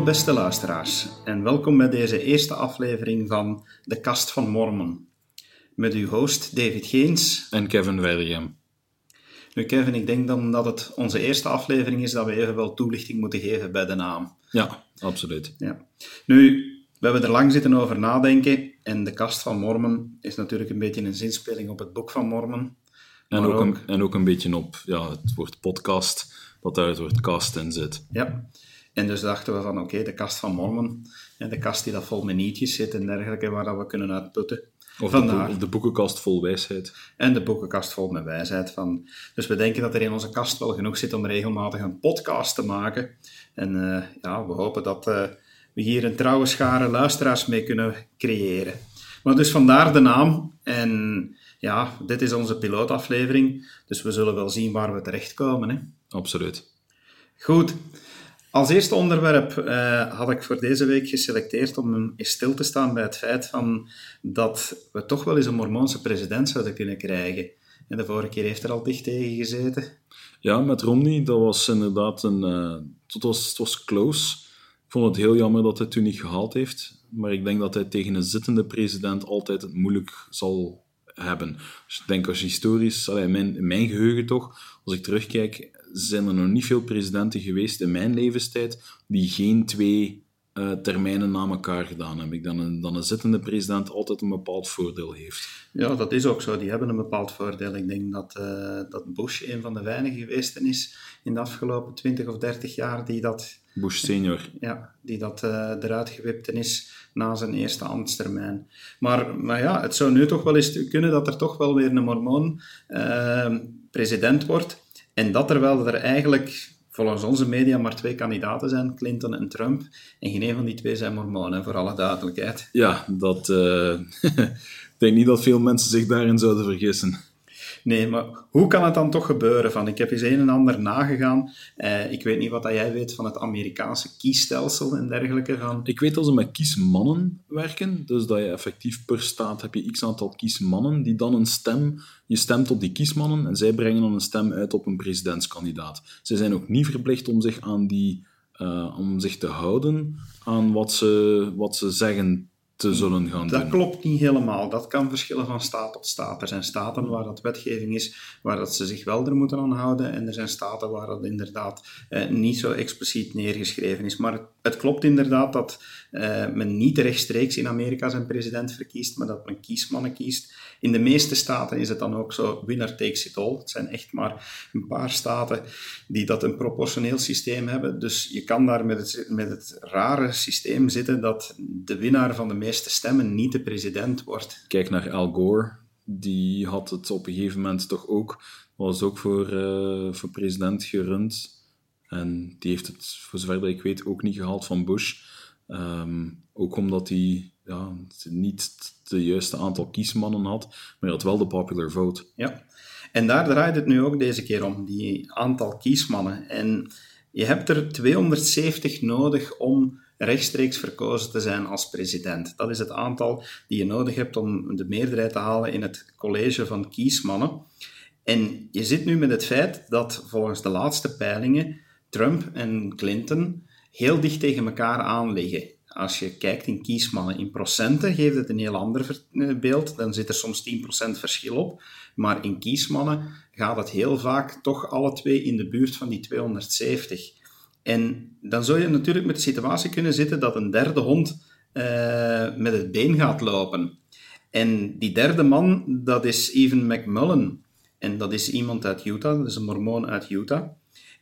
Hallo beste luisteraars en welkom bij deze eerste aflevering van De Kast van Mormon. Met uw host David Geens. En Kevin Werdigem. Nu Kevin, ik denk dan dat het onze eerste aflevering is dat we even wel toelichting moeten geven bij de naam. Ja, absoluut. Ja. Nu, we hebben er lang zitten over nadenken en De Kast van Mormon is natuurlijk een beetje een zinspeling op het Boek van Mormon. En ook, Een, en ook een beetje op ja, het woord podcast, dat daar het woord kast in zit. Ja, en dus dachten we van oké, de kast van Mormon, en de kast die dat vol met nietjes zit en dergelijke, waar dat we kunnen uitputten. Of de, de, boekenkast vol wijsheid. En de boekenkast vol met wijsheid. Van. Dus we denken dat er in onze kast wel genoeg zit om regelmatig een podcast te maken. En uh, ja, we hopen dat uh, we hier een trouwe schare luisteraars mee kunnen creëren. Maar dus vandaar de naam. En ja, dit is onze pilootaflevering. Dus we zullen wel zien waar we terechtkomen. Hè? Absoluut. Goed. Als eerste onderwerp uh, had ik voor deze week geselecteerd om eens stil te staan bij het feit van dat we toch wel eens een Mormoonse president zouden kunnen krijgen. En de vorige keer heeft er al dicht tegen gezeten. Ja, met Romney, dat was inderdaad een... Uh, het, was, het was close. Ik vond het heel jammer dat hij toen niet gehaald heeft. Maar ik denk dat hij tegen een zittende president altijd het moeilijk zal hebben. Dus ik denk als historisch, in mijn, in mijn geheugen toch, als ik terugkijk, zijn er nog niet veel presidenten geweest in mijn levenstijd die geen twee uh, termijnen na elkaar gedaan hebben. Ik dan een, dan een zittende president altijd een bepaald voordeel heeft. Ja, dat is ook zo. Die hebben een bepaald voordeel. Ik denk dat, uh, dat Bush een van de weinigen geweest is in de afgelopen 20 of 30 jaar die dat... Bush senior. Ja, die dat uh, eruit gewipt is na zijn eerste ambtstermijn. Maar, maar ja, het zou nu toch wel eens kunnen dat er toch wel weer een mormoon president wordt en dat terwijl er eigenlijk volgens onze media maar twee kandidaten zijn, Clinton en Trump. En geen een van die twee zijn mormonen, voor alle duidelijkheid. Ja, dat, uh, ik denk niet dat veel mensen zich daarin zouden vergissen. Nee, maar hoe kan het dan toch gebeuren? Van, ik heb eens een en ander nagegaan. Eh, ik weet niet wat dat jij weet van het Amerikaanse kiesstelsel en dergelijke. Van... Ik weet dat ze met kiesmannen werken. Dus dat je effectief per staat heb je x aantal kiesmannen die dan een stem... Je stemt op die kiesmannen en zij brengen dan een stem uit op een presidentskandidaat. Ze zijn ook niet verplicht om zich aan die... Uh, om zich te houden aan wat ze, wat ze zeggen te zullen gaan dat doen. Dat klopt niet helemaal. Dat kan verschillen van staat tot staat. Er zijn staten waar dat wetgeving is, waar dat ze zich wel er moeten aan houden. En er zijn staten waar dat inderdaad eh, niet zo expliciet neergeschreven is. Maar het klopt inderdaad dat uh, men niet rechtstreeks in Amerika zijn president verkiest, maar dat men kiesmannen kiest. In de meeste staten is het dan ook zo, winner takes it all. Het zijn echt maar een paar staten die dat een proportioneel systeem hebben. Dus je kan daar met het, met het rare systeem zitten dat de winnaar van de meeste stemmen niet de president wordt. Kijk naar Al Gore. Die had het op een gegeven moment toch ook, was ook voor, uh, voor president gerund. En die heeft het, voor zover ik weet, ook niet gehaald van Bush. Um, ook omdat hij ja, niet de juiste aantal kiesmannen had, maar hij had wel de popular vote. Ja, en daar draait het nu ook deze keer om, die aantal kiesmannen. En je hebt er 270 nodig om rechtstreeks verkozen te zijn als president. Dat is het aantal die je nodig hebt om de meerderheid te halen in het college van kiesmannen. En je zit nu met het feit dat volgens de laatste peilingen Trump en Clinton heel dicht tegen elkaar aan liggen. Als je kijkt in kiesmannen in procenten, geeft het een heel ander eh, beeld. Dan zit er soms 10% verschil op. Maar in kiesmannen gaat het heel vaak toch alle twee in de buurt van die 270. En dan zou je natuurlijk met de situatie kunnen zitten dat een derde hond uh, met het been gaat lopen. En die derde man, dat is Evan McMullen. En dat is iemand uit Utah, dat is een mormoon uit Utah.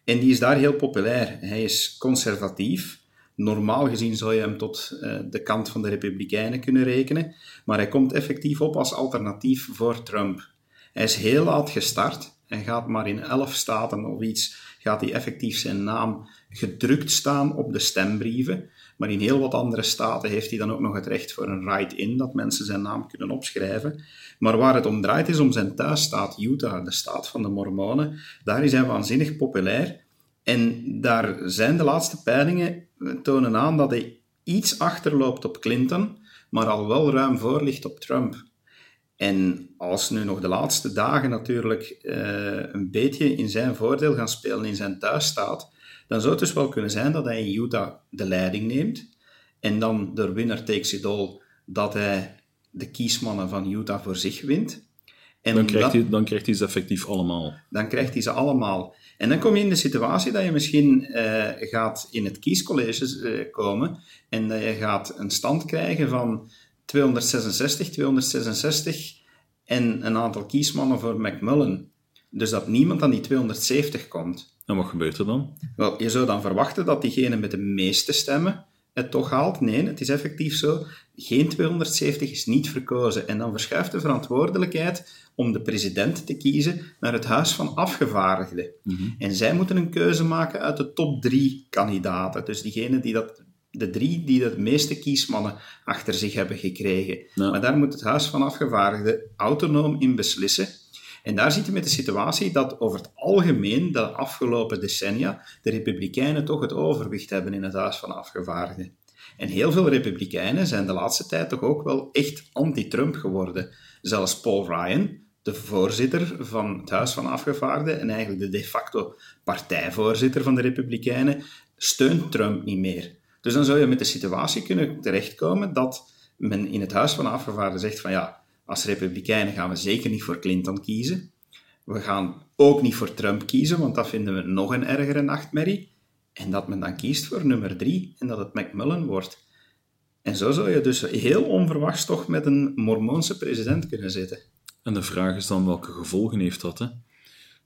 En die is daar heel populair. Hij is conservatief. Normaal gezien zou je hem tot uh, de kant van de Republikeinen kunnen rekenen, maar hij komt effectief op als alternatief voor Trump. Hij is heel laat gestart en gaat maar in elf staten of iets, gaat hij effectief zijn naam gedrukt staan op de stembrieven. Maar in heel wat andere staten heeft hij dan ook nog het recht voor een write-in, dat mensen zijn naam kunnen opschrijven. Maar waar het om draait is om zijn thuisstaat Utah, de staat van de Mormonen. Daar is hij waanzinnig populair. En daar zijn de laatste peilingen tonen aan dat hij iets achterloopt op Clinton, maar al wel ruim voor ligt op Trump. En als nu nog de laatste dagen natuurlijk uh, een beetje in zijn voordeel gaan spelen in zijn thuisstaat, dan zou het dus wel kunnen zijn dat hij in Utah de leiding neemt en dan door winner takes it all dat hij de kiesmannen van Utah voor zich wint. En dan, krijgt hij, dan krijgt hij ze effectief allemaal. Dan krijgt hij ze allemaal. En dan kom je in de situatie dat je misschien uh, gaat in het kiescollege uh, komen en dat je gaat een stand krijgen van 266, 266 en een aantal kiesmannen voor McMullen. Dus dat niemand aan die 270 komt. En wat gebeurt er dan? Wel, je zou dan verwachten dat diegene met de meeste stemmen het toch haalt. Nee, het is effectief zo. Geen 270 is niet verkozen. En dan verschuift de verantwoordelijkheid om de president te kiezen naar het Huis van Afgevaardigden. Mhm. En zij moeten een keuze maken uit de top drie kandidaten. Dus diegene die dat, de drie die de meeste kiesmannen achter zich hebben gekregen. Maar daar moet het Huis van Afgevaardigden autonoom in beslissen. En daar zitten we met de situatie dat over het algemeen de afgelopen decennia de Republikeinen toch het overwicht hebben in het Huis van Afgevaardigden. En heel veel Republikeinen zijn de laatste tijd toch ook wel echt anti-Trump geworden. Zelfs Paul Ryan, de voorzitter van het Huis van Afgevaardigden en eigenlijk de de facto partijvoorzitter van de Republikeinen, steunt Trump niet meer. Dus dan zou je met de situatie kunnen terechtkomen dat men in het Huis van Afgevaardigden zegt van ja, als Republikeinen gaan we zeker niet voor Clinton kiezen. We gaan ook niet voor Trump kiezen, want dat vinden we nog een ergere nachtmerrie. En dat men dan kiest voor nummer drie en dat het McMullen wordt. En zo zou je dus heel onverwachts toch met een Mormoonse president kunnen zitten. En de vraag is dan welke gevolgen heeft dat? Hè?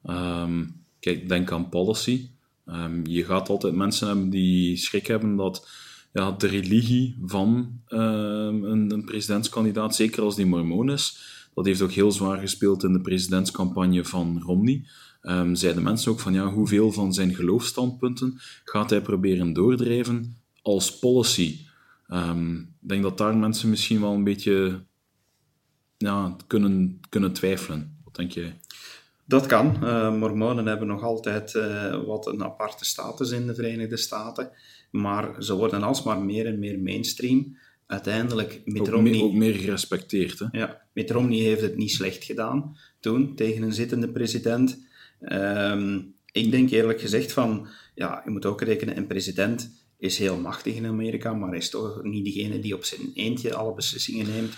Ehm, kijk, denk aan policy. Um, je gaat altijd mensen hebben die schrik hebben dat ja, de religie van ehm, een, een, presidentskandidaat, zeker als die mormoon is, dat heeft ook heel zwaar gespeeld in de presidentscampagne van Romney. Um, zeiden mensen ook van ja, hoeveel van zijn geloofstandpunten gaat hij proberen doordrijven als policy? Ik denk dat daar mensen misschien wel een beetje kunnen, kunnen twijfelen. Wat denk jij? Dat kan. Uh, mormonen hebben nog altijd uh, wat een aparte status in de Verenigde Staten. Maar ze worden alsmaar meer en meer mainstream. Uiteindelijk, Mitt Romney... Ook meer, gerespecteerd, hè? Ja, Mitt Romney heeft het niet slecht gedaan toen, tegen een zittende president. Um, ik denk eerlijk gezegd van... Ja, je moet ook rekenen, een president is heel machtig in Amerika, maar is toch niet degene die op zijn eentje alle beslissingen neemt.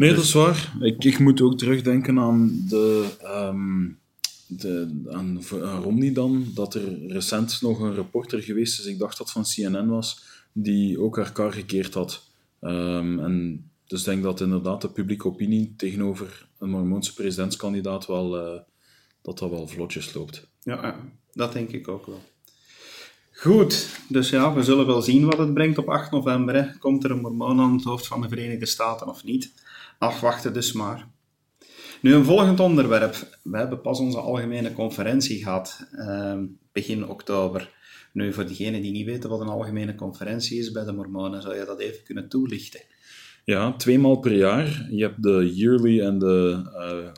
Nee, dat is dus- waar. Ik, ik moet ook terugdenken aan de... Um de, aan, Romney dan, dat er recent nog een reporter geweest is, ik dacht dat van CNN was, die ook haar kar gekeerd had. Um, en dus ik denk dat inderdaad de publieke opinie tegenover een Mormoonse presidentskandidaat wel, uh, dat dat wel vlotjes loopt. Ja, dat denk ik ook wel. Goed, dus ja, we zullen wel zien wat het brengt op 8 november. Hè. Komt er een mormoon aan het hoofd van de Verenigde Staten of niet? Afwachten dus maar. Nu, een volgend onderwerp. We hebben pas onze algemene conferentie gehad, ehm, begin oktober. Nu, voor diegenen die niet weten wat een algemene conferentie is bij de Mormonen, zou je dat even kunnen toelichten? Ja, twee maal per jaar. Je hebt de yearly en de,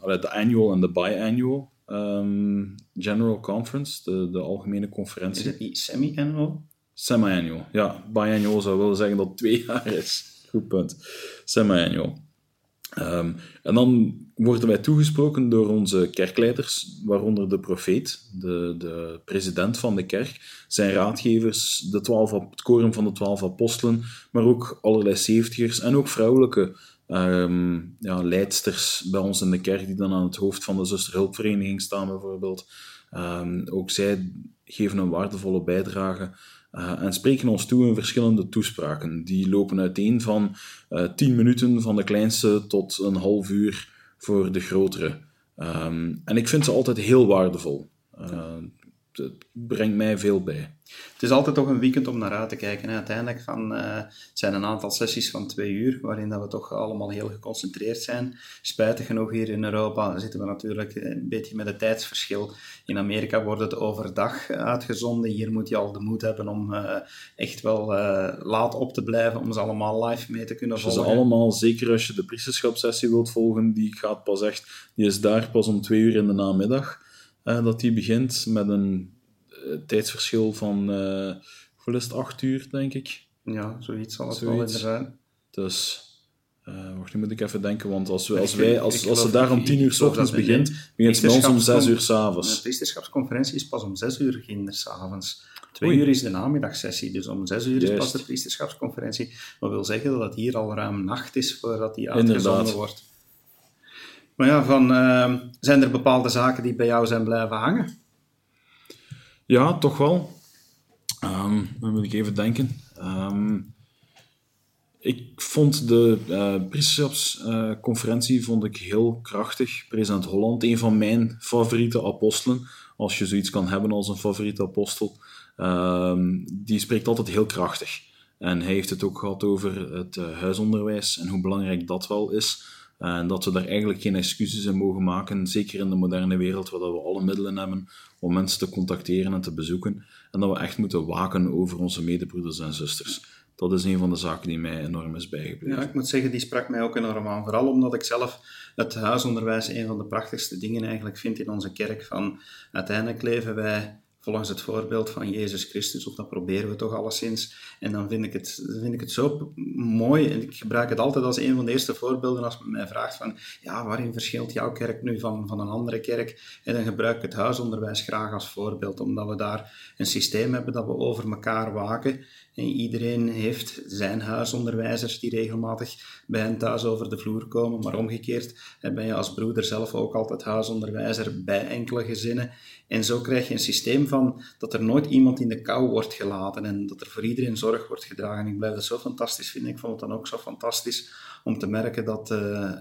uh, de annual en de biannual um, general conference, de, de algemene conferentie. Is het niet semi-annual? Semi-annual, ja. Biannual zou willen zeggen dat het twee jaar is. Goed punt. Semi-annual. Um, en dan worden wij toegesproken door onze kerkleiders, waaronder de profeet, de, de president van de kerk, zijn raadgevers, de twaalf, het koren van de twaalf apostelen, maar ook allerlei zeventigers en ook vrouwelijke um, ja, leidsters bij ons in de kerk, die dan aan het hoofd van de zusterhulpvereniging staan bijvoorbeeld. Um, ook zij geven een waardevolle bijdrage uh, en spreken ons toe in verschillende toespraken. Die lopen uiteen van uh, 10 minuten van de kleinste tot een half uur voor de grotere. Um, en ik vind ze altijd heel waardevol. Uh, het brengt mij veel bij. Het is altijd toch een weekend om naar uit te kijken. Hè. Uiteindelijk van, uh, zijn een aantal sessies van twee uur, waarin dat we toch allemaal heel geconcentreerd zijn. Spijtig genoeg hier in Europa zitten we natuurlijk een beetje met het tijdsverschil. In Amerika wordt het overdag uitgezonden. Hier moet je al de moed hebben om uh, echt wel uh, laat op te blijven, om ze allemaal live mee te kunnen volgen. Ze allemaal, zeker als je de priesterschapssessie wilt volgen, die gaat pas echt, die is daar pas om twee uur in de namiddag. Dat die begint met een eh, tijdsverschil van, hoeveel is het, acht uur, denk ik? Ja, zoiets zal het zoiets. wel zijn. Dus, wacht, nu moet ik even denken, want als, we, als, wij, als, als ze daar om tien uur s ochtends begint, begint het bij ons om zes uur s'avonds. De priesterschapsconferentie is pas om zes uur s'avonds. Twee Oei. uur is de namiddagsessie, dus om zes uur is pas de priesterschapsconferentie. Dat wil zeggen dat het hier al ruim nacht is voordat die uitgezonden wordt. Maar ja, van, eh, zijn er bepaalde zaken die bij jou zijn blijven hangen? Ja, toch wel. Ehm, dan moet ik even denken. Ehm, ik vond de priesterschapsconferentie vond ik heel krachtig. President Holland, een van mijn favoriete apostelen, als je zoiets kan hebben als een favoriete apostel, ehm, die spreekt altijd heel krachtig. En hij heeft het ook gehad over het eh, huisonderwijs en hoe belangrijk dat wel is. En dat we daar eigenlijk geen excuses in mogen maken, zeker in de moderne wereld, waar we alle middelen hebben om mensen te contacteren en te bezoeken. En dat we echt moeten waken over onze medebroeders en zusters. Dat is een van de zaken die mij enorm is bijgebleven. Ja, ik moet zeggen, die sprak mij ook enorm aan. Vooral omdat ik zelf het huisonderwijs een van de prachtigste dingen eigenlijk vind in onze kerk. Van, uiteindelijk leven wij volgens het voorbeeld van Jezus Christus, of dat proberen we toch alleszins. En dan vind ik het, vind ik het zo mooi, en ik gebruik het altijd als een van de eerste voorbeelden als men mij vraagt van, ja, waarin verschilt jouw kerk nu van, van een andere kerk? En dan gebruik ik het huisonderwijs graag als voorbeeld, omdat we daar een systeem hebben dat we over elkaar waken. En iedereen heeft zijn huisonderwijzers die regelmatig bij hen thuis over de vloer komen. Maar omgekeerd ben je als broeder zelf ook altijd huisonderwijzer bij enkele gezinnen. En zo krijg je een systeem van dat er nooit iemand in de kou wordt gelaten en dat er voor iedereen zorg wordt gedragen. Ik blijf het zo fantastisch vinden. Ik vond het dan ook zo fantastisch om te merken dat eh,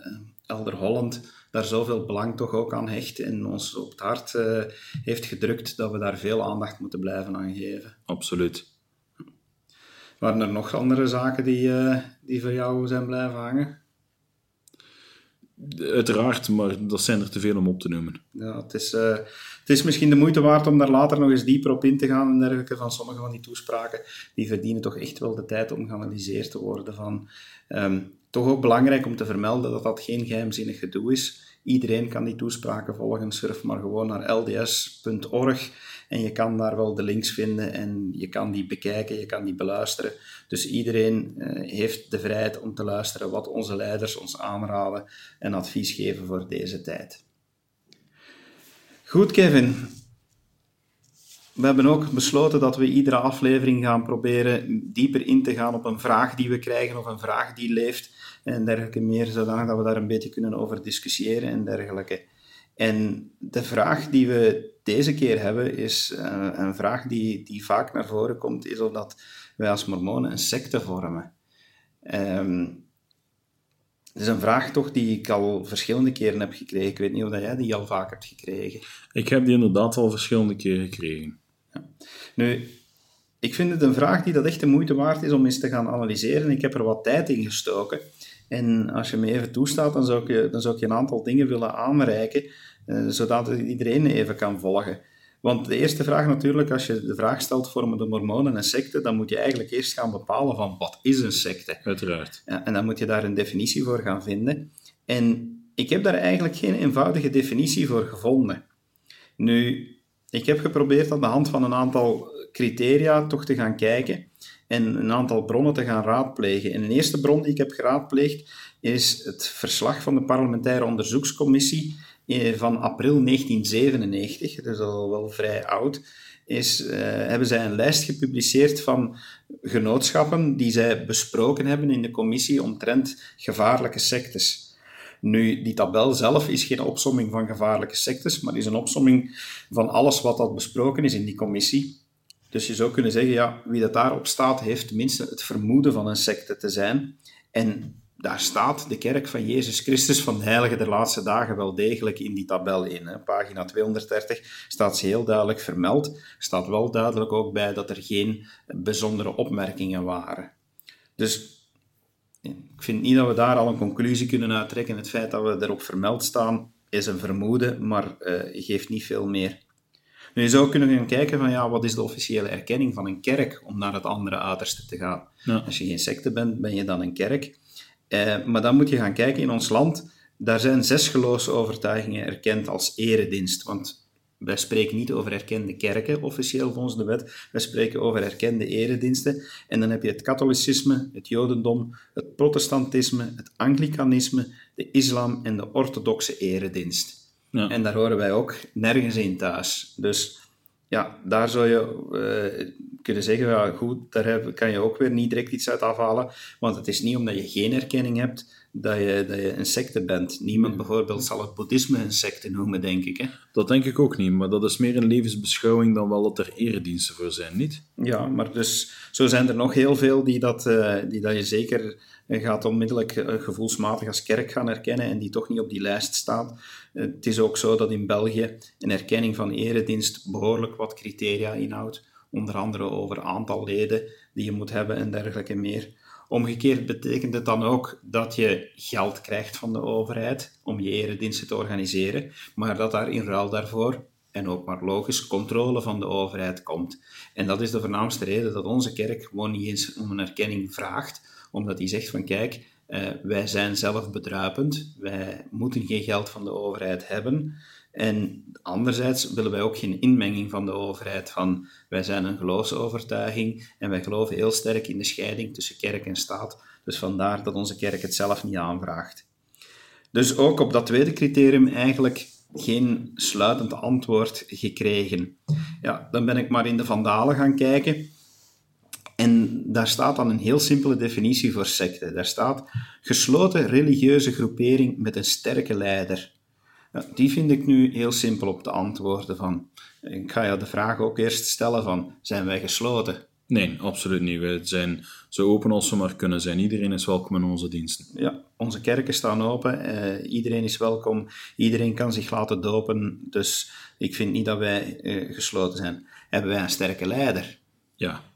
Elder Holland daar zoveel belang toch ook aan hecht en ons op het hart eh, heeft gedrukt dat we daar veel aandacht moeten blijven aan geven. Absoluut. Waren er nog andere zaken die, eh, die voor jou zijn blijven hangen? Uiteraard, maar dat zijn er te veel om op te noemen. Ja, het, is, eh, het is misschien de moeite waard om daar later nog eens dieper op in te gaan en dergelijke. Van sommige van die toespraken, die verdienen toch echt wel de tijd om geanalyseerd te worden. Van, ehm, toch ook belangrijk om te vermelden dat dat geen geheimzinnig gedoe is. Iedereen kan die toespraken volgen. Surf maar gewoon naar lds.org en je kan daar wel de links vinden en je kan die bekijken, je kan die beluisteren. Dus iedereen eh, heeft de vrijheid om te luisteren wat onze leiders ons aanraden en advies geven voor deze tijd. Goed, Kevin. We hebben ook besloten dat we iedere aflevering gaan proberen dieper in te gaan op een vraag die we krijgen of een vraag die leeft en dergelijke meer, zodanig dat we daar een beetje kunnen over discussiëren en dergelijke. En de vraag die we deze keer hebben is uh, een vraag die, die vaak naar voren komt, is of dat wij als mormonen een secte vormen. Um, het is een vraag toch die ik al verschillende keren heb gekregen. Ik weet niet of jij die al vaak hebt gekregen. Ik heb die inderdaad al verschillende keren gekregen. Ja. Nu, ik vind het een vraag die dat echt de moeite waard is om eens te gaan analyseren. Ik heb er wat tijd in gestoken. En als je me even toestaat, dan zou ik je, dan zou ik je een aantal dingen willen aanreiken, uh, zodat iedereen even kan volgen. Want de eerste vraag natuurlijk, als je de vraag stelt, vormen de mormonen een secte, dan moet je eigenlijk eerst gaan bepalen van wat is een secte. Uiteraard. Ja, en dan moet je daar een definitie voor gaan vinden. En ik heb daar eigenlijk geen eenvoudige definitie voor gevonden. Nu, ik heb geprobeerd aan de hand van een aantal criteria toch te gaan kijken en een aantal bronnen te gaan raadplegen. En een eerste bron die ik heb geraadpleegd is het verslag van de parlementaire onderzoekscommissie van april 1997, dus al wel vrij oud, is, uh, hebben zij een lijst gepubliceerd van genootschappen die zij besproken hebben in de commissie omtrent gevaarlijke sectes. Nu, die tabel zelf is geen opsomming van gevaarlijke sectes, maar is een opsomming van alles wat dat besproken is in die commissie. Dus je zou kunnen zeggen, ja, wie dat daarop staat, heeft tenminste het vermoeden van een secte te zijn. En daar staat de kerk van Jezus Christus van de Heilige der Laatste Dagen wel degelijk in die tabel in. Hè. Pagina 230 staat ze heel duidelijk vermeld. staat wel duidelijk ook bij dat er geen bijzondere opmerkingen waren. Dus ik vind niet dat we daar al een conclusie kunnen uittrekken. Het feit dat we erop vermeld staan is een vermoeden, maar uh, geeft niet veel meer. Nu, je zou kunnen gaan kijken van ja, wat is de officiële erkenning van een kerk om naar het andere uiterste te gaan. Ja. Als je geen secte bent, ben je dan een kerk. Uh, maar dan moet je gaan kijken in ons land. Daar zijn zes geloofsovertuigingen erkend als eredienst. Want wij spreken niet over erkende kerken, officieel volgens de wet. Wij spreken over erkende erediensten. En dan heb je het katholicisme, het jodendom, het protestantisme, het anglicanisme, de islam en de orthodoxe eredienst. Ja. En daar horen wij ook nergens in thuis. Dus ja, daar zou je uh, kunnen zeggen, ja, goed, daar heb, kan je ook weer niet direct iets uit afhalen, want het is niet omdat je geen erkenning hebt dat je, dat je een secte bent. Niemand bijvoorbeeld zal het boeddhisme een secte noemen, denk ik. Hè? Dat denk ik ook niet, maar dat is meer een levensbeschouwing dan wel dat er erediensten voor zijn, niet? Ja, maar dus zo zijn er nog heel veel die dat, uh, die dat je zeker gaat onmiddellijk uh, gevoelsmatig als kerk gaan erkennen en die toch niet op die lijst staat. Het is ook zo dat in België een erkenning van eredienst behoorlijk wat criteria inhoudt, onder andere over aantal leden die je moet hebben en dergelijke meer. Omgekeerd betekent het dan ook dat je geld krijgt van de overheid om je erediensten te organiseren, maar dat daar in ruil daarvoor, en ook maar logisch, controle van de overheid komt. En dat is de voornaamste reden dat onze kerk gewoon niet eens om een erkenning vraagt, omdat hij zegt van kijk, eh, wij zijn zelf bedruipend, wij moeten geen geld van de overheid hebben. En anderzijds willen wij ook geen inmenging van de overheid. Van wij zijn een geloofsovertuiging en wij geloven heel sterk in de scheiding tussen kerk en staat. Dus vandaar dat onze kerk het zelf niet aanvraagt. Dus ook op dat tweede criterium eigenlijk geen sluitend antwoord gekregen. Ja, dan ben ik maar in de Vandalen gaan kijken. En daar staat dan een heel simpele definitie voor secte. Daar staat gesloten religieuze groepering met een sterke leider. Ja, die vind ik nu heel simpel op te antwoorden van. Ik ga je de vraag ook eerst stellen van, zijn wij gesloten? Nee, absoluut niet. Wij zijn zo open als we maar kunnen zijn. Iedereen is welkom in onze diensten. Ja, onze kerken staan open. Uh, iedereen is welkom. Iedereen kan zich laten dopen. Dus ik vind niet dat wij uh, gesloten zijn. Hebben wij een sterke leider? Ja,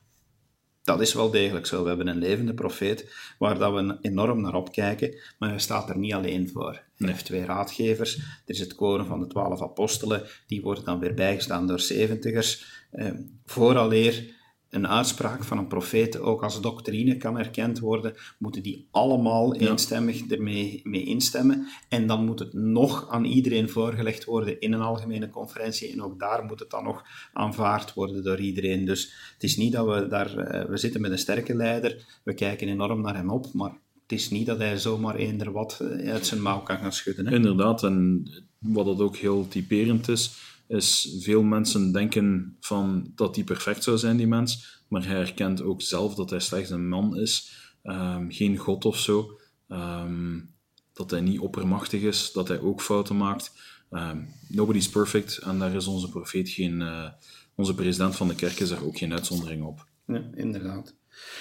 dat is wel degelijk zo. We hebben een levende profeet waar dat we enorm naar opkijken, maar hij staat er niet alleen voor. Hij heeft twee raadgevers. Er is het koren van de twaalf apostelen, die worden dan weer bijgestaan door zeventigers. Eh, vooraleer een uitspraak van een profeet ook als doctrine kan erkend worden, moeten die allemaal eenstemmig ermee mee instemmen. En dan moet het nog aan iedereen voorgelegd worden in een algemene conferentie. En ook daar moet het dan nog aanvaard worden door iedereen. Dus het is niet dat we daar, eh, we zitten met een sterke leider, we kijken enorm naar hem op, maar het is niet dat hij zomaar eender wat eh, uit zijn mouw kan gaan schudden. Hè? Inderdaad, en wat dat ook heel typerend is, is veel mensen denken van dat hij perfect zou zijn, die mens, maar hij erkent ook zelf dat hij slechts een man is, um, geen god of zo, um, dat hij niet oppermachtig is, dat hij ook fouten maakt. Um, nobody's perfect en daar is onze profeet geen, uh, onze president van de kerk is daar ook geen uitzondering op. Ja, inderdaad.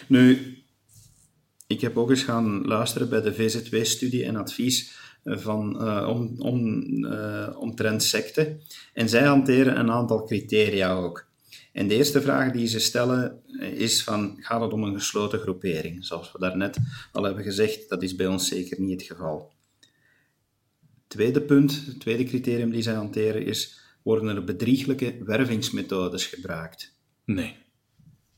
Nu, ik heb ook eens gaan luisteren bij de VZW-studie en advies van, uh, om, om, uh, omtrent secten. En zij hanteren een aantal criteria ook. En de eerste vraag die ze stellen is van, gaat het om een gesloten groepering? Zoals we daarnet al hebben gezegd, dat is bij ons zeker niet het geval. Tweede punt, het tweede criterium die zij hanteren is, worden er bedrieglijke wervingsmethodes gebruikt? Nee.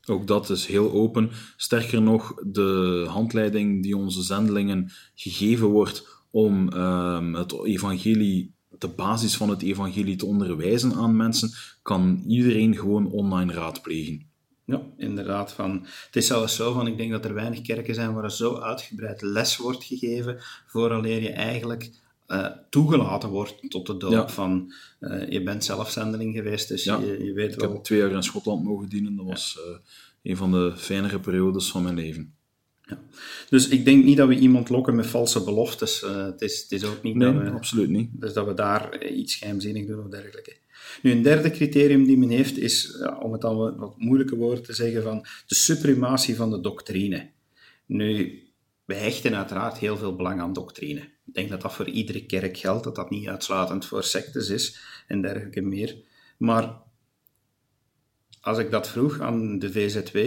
Ook dat is heel open. Sterker nog, de handleiding die onze zendelingen gegeven wordt om um, het evangelie, de basis van het evangelie te onderwijzen aan mensen, kan iedereen gewoon online raadplegen. Ja, inderdaad. Van, het is zelfs zo van, ik denk dat er weinig kerken zijn waar er zo uitgebreid les wordt gegeven, vooraleer je eigenlijk uh, toegelaten wordt tot de doop van, uh, je bent zelf zendeling geweest, dus ja. je, je, weet wel... Ik heb twee jaar in Schotland mogen dienen, dat was uh, een van de fijnere periodes van mijn leven. Ja. Dus ik denk niet dat we iemand lokken met valse beloftes. Uh, het, is, het is ook niet nee, dat we, absoluut niet. Dus dat we daar iets geheimzinnig doen of dergelijke. Nu, een derde criterium die men heeft is, ja, om het dan wat moeilijke woorden te zeggen, van de suprematie van de doctrine. Nu, wij hechten uiteraard heel veel belang aan doctrine. Ik denk dat dat voor iedere kerk geldt, dat dat niet uitsluitend voor sectes is en dergelijke meer. Maar als ik dat vroeg aan de VZW,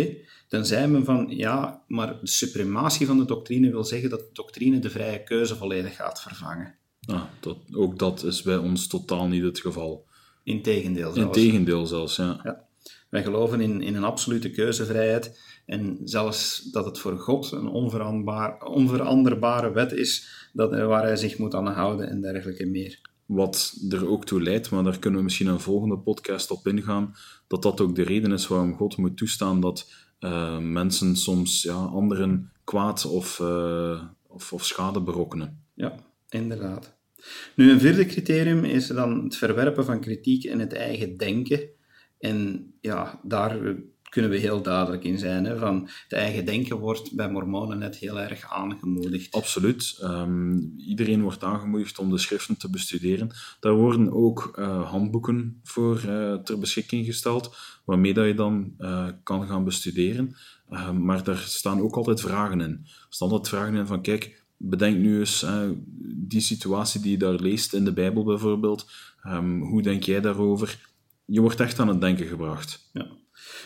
dan zei men van ja, maar de suprematie van de doctrine wil zeggen dat de doctrine de vrije keuze volledig gaat vervangen. Ah, dat, ook dat is bij ons totaal niet het geval. Integendeel zelfs. Integendeel zelfs, ja. ja. Wij geloven in, in een absolute keuzevrijheid en zelfs dat het voor God een onveranderbare wet is dat, waar hij zich moet aan houden en dergelijke meer. Wat er ook toe leidt, maar daar kunnen we misschien een volgende podcast op ingaan, dat dat ook de reden is waarom God moet toestaan dat uh, mensen soms ja, anderen kwaad of, uh, of, of schade berokkenen. Ja, inderdaad. Nu, een vierde criterium is dan het verwerpen van kritiek in het eigen denken. En ja, daar kunnen we heel duidelijk in zijn. Hè, van het eigen denken wordt bij mormonen net heel erg aangemoedigd. Absoluut. Ehm, iedereen wordt aangemoedigd om de schriften te bestuderen. Daar worden ook uh, handboeken voor uh, ter beschikking gesteld, waarmee dat je dan uh, kan gaan bestuderen. Ehm, maar daar staan ook altijd vragen in. Er staan altijd vragen in van, kijk, bedenk nu eens die situatie die je daar leest in de Bijbel bijvoorbeeld. Um, hoe denk jij daarover? Je wordt echt aan het denken gebracht. Ja.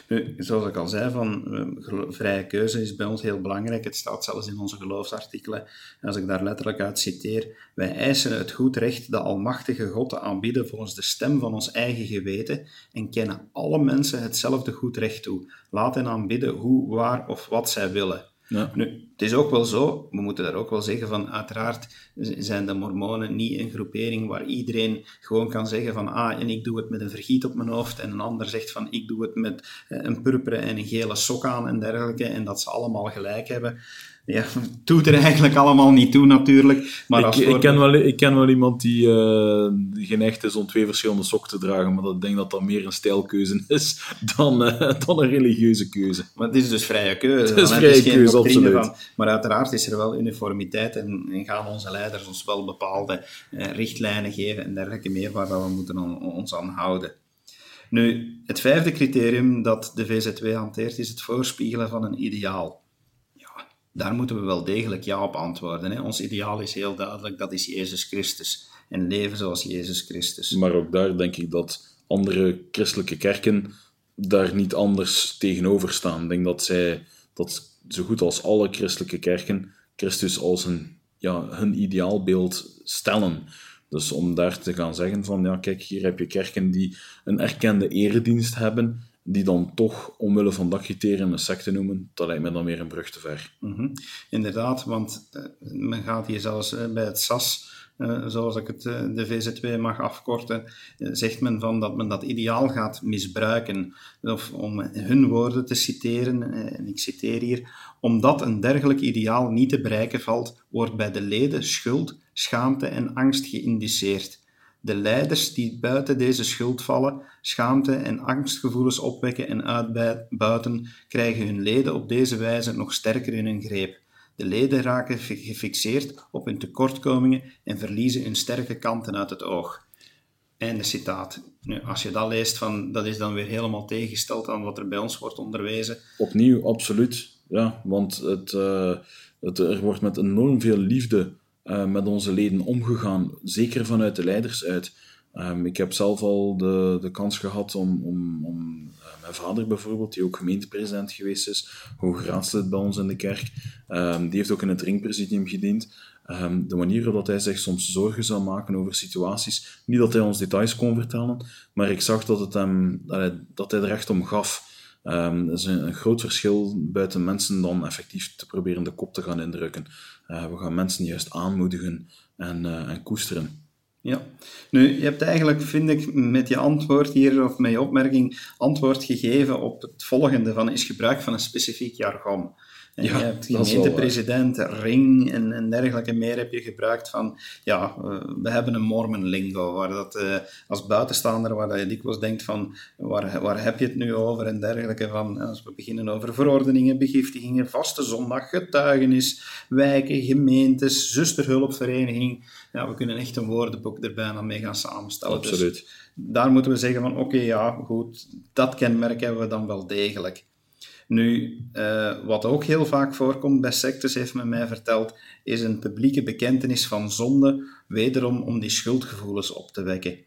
Nu, zoals ik al zei, van, uh, vrije keuze is bij ons heel belangrijk. Het staat zelfs in onze geloofsartikelen. als ik daar letterlijk uit citeer, wij eisen het goed recht de almachtige God te aanbieden volgens de stem van ons eigen geweten en kennen alle mensen hetzelfde goed recht toe. Laat hen aanbidden hoe, waar of wat zij willen. Ja. Het is ook wel zo, we moeten daar ook wel zeggen van, uiteraard zijn de mormonen niet een groepering waar iedereen gewoon kan zeggen van, ah, en ik doe het met een vergiet op mijn hoofd, en een ander zegt van, ik doe het met eh, een purperen en een gele sok aan en dergelijke, en dat ze allemaal gelijk hebben ja, doet er eigenlijk allemaal niet toe natuurlijk. Maar ik, ik, ken wel, ik ken wel iemand die uh, geneigd is om twee verschillende sokken te dragen, maar ik denk dat dat meer een stijlkeuze is dan, uh, dan een religieuze keuze. Maar het is dus vrije keuze. Het is vrije keuze, absoluut. Van, maar uiteraard is er wel uniformiteit en, en gaan onze leiders ons wel bepaalde uh, richtlijnen geven en dergelijke meer waar we moeten on, ons aan houden. Nu, het vijfde criterium dat de VZW hanteert is het voorspiegelen van een ideaal daar moeten we wel degelijk ja op antwoorden. Hè. Ons ideaal is heel duidelijk, dat is Jezus Christus. En leven zoals Jezus Christus. Maar ook daar denk ik dat andere christelijke kerken daar niet anders tegenover staan. Ik denk dat zij, dat zo goed als alle christelijke kerken, Christus als een, ja, hun ideaalbeeld stellen. Dus om daar te gaan zeggen van, ja kijk, hier heb je kerken die een erkende eredienst hebben, die dan toch omwille van dat criterium een secte noemen, dat lijkt me dan weer een brug te ver. Mm Inderdaad, want uh, men gaat hier zelfs uh, bij het SAS, uh, zoals ik het de VZW mag afkorten, zegt men van dat men dat ideaal gaat misbruiken. Of om hun woorden te citeren, en ik citeer hier, omdat een dergelijk ideaal niet te bereiken valt, wordt bij de leden schuld, schaamte en angst geïndiceerd. De leiders die buiten deze schuld vallen, schaamte en angstgevoelens opwekken en uitbuiten, krijgen hun leden op deze wijze nog sterker in hun greep. De leden raken gefixeerd op hun tekortkomingen en verliezen hun sterke kanten uit het oog. Einde citaat. Nu, als je dat leest, van, dat is dan weer helemaal tegengesteld aan wat er bij ons wordt onderwezen. Opnieuw, absoluut. Ja, want het, uh, het, er wordt met enorm veel liefde uh, met onze leden omgegaan, zeker vanuit de leiders uit. Um, ik heb zelf al de, de kans gehad om, om, om uh, mijn vader bijvoorbeeld, die ook gemeentepresident geweest is, hoograadslid bij ons in de kerk, um, die heeft ook in het ringpresidium gediend. Um, de manier waarop hij zich soms zorgen zou maken over situaties, niet dat hij ons details kon vertellen, maar ik zag dat, het hem, dat, hij, dat hij er echt om gaf. Um, dat is een, groot verschil buiten mensen dan effectief te proberen de kop te gaan indrukken. Uh, we gaan mensen juist aanmoedigen en, uh, en koesteren. Ja, nu, je hebt eigenlijk, vind ik, met je antwoord hier, of met je opmerking, antwoord gegeven op het volgende van is gebruik van een specifiek jargon. En ja, je hebt gemeentepresident, ring en, en dergelijke meer heb je gebruikt van, ja, we hebben een Mormon lingo, waar dat uh, als buitenstaander, waar je dikwijls denkt van, waar, waar heb je het nu over en dergelijke van, als we beginnen over verordeningen, begiftigingen, vaste zondag, getuigenis, wijken, gemeentes, zusterhulpvereniging, ja, we kunnen echt een woordenboek er bijna mee gaan samenstellen. Dus Absoluut. Dus daar moeten we zeggen van, oké, ja, goed, dat kenmerk hebben we dan wel degelijk. Nu, uh, wat ook heel vaak voorkomt bij sectes, heeft men mij verteld, is een publieke bekentenis van zonde, wederom om die schuldgevoelens op te wekken.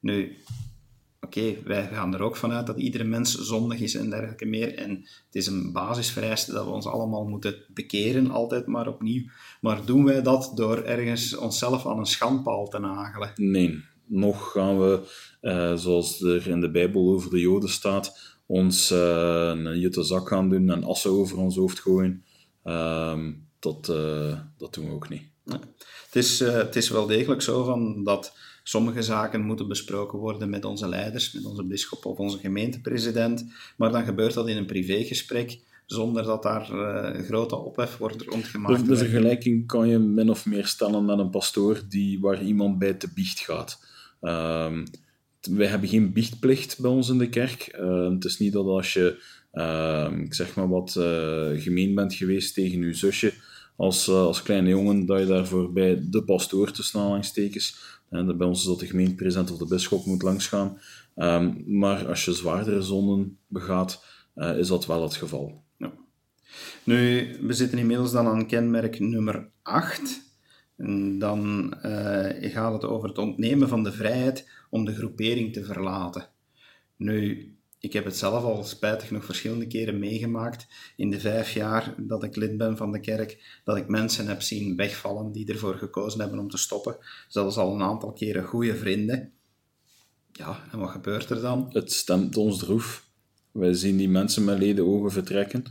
Nu, oké, wij gaan er ook vanuit dat iedere mens zondig is en dergelijke meer. En het is een basisvereiste dat we ons allemaal moeten bekeren, altijd maar opnieuw. Maar doen wij dat door ergens onszelf aan een schandpaal te nagelen? Nee, nog gaan we, uh, zoals er in de Bijbel over de Joden staat, ons uh, een jutte zak gaan doen en assen over ons hoofd gooien. Uh, dat, uh, dat doen we ook niet. Het, is, uh, het is wel degelijk zo van dat sommige zaken moeten besproken worden met onze leiders, met onze bisschop of onze gemeentepresident, maar dan gebeurt dat in een privégesprek zonder dat daar grote ophef wordt rondgemaakt. De, de vergelijking kan je min of meer stellen met een pastoor die, waar iemand bij te biecht gaat. Ehm, wij hebben geen biechtplicht bij ons in de kerk. Uh, het is niet dat als je, uh, ik zeg maar wat, uh, gemeen bent geweest tegen je zusje als, als kleine jongen, dat je daarvoor bij de pastoor te snel aanstekens. En bij ons is dat de gemeentepresident of de bisschop moet langsgaan. Um, maar als je zwaardere zonden begaat, is dat wel het geval. Ja. Nu, we zitten inmiddels dan aan kenmerk nummer 8. En dan gaat het over het ontnemen van de vrijheid om de groepering te verlaten. Nu, ik heb het zelf al spijtig nog verschillende keren meegemaakt in de vijf jaar dat ik lid ben van de kerk, dat ik mensen heb zien wegvallen die ervoor gekozen hebben om te stoppen. Zelfs al een aantal keren goede vrienden. Ja, en wat gebeurt er dan? Het stemt ons droef. Wij zien die mensen met leden ogen vertrekken.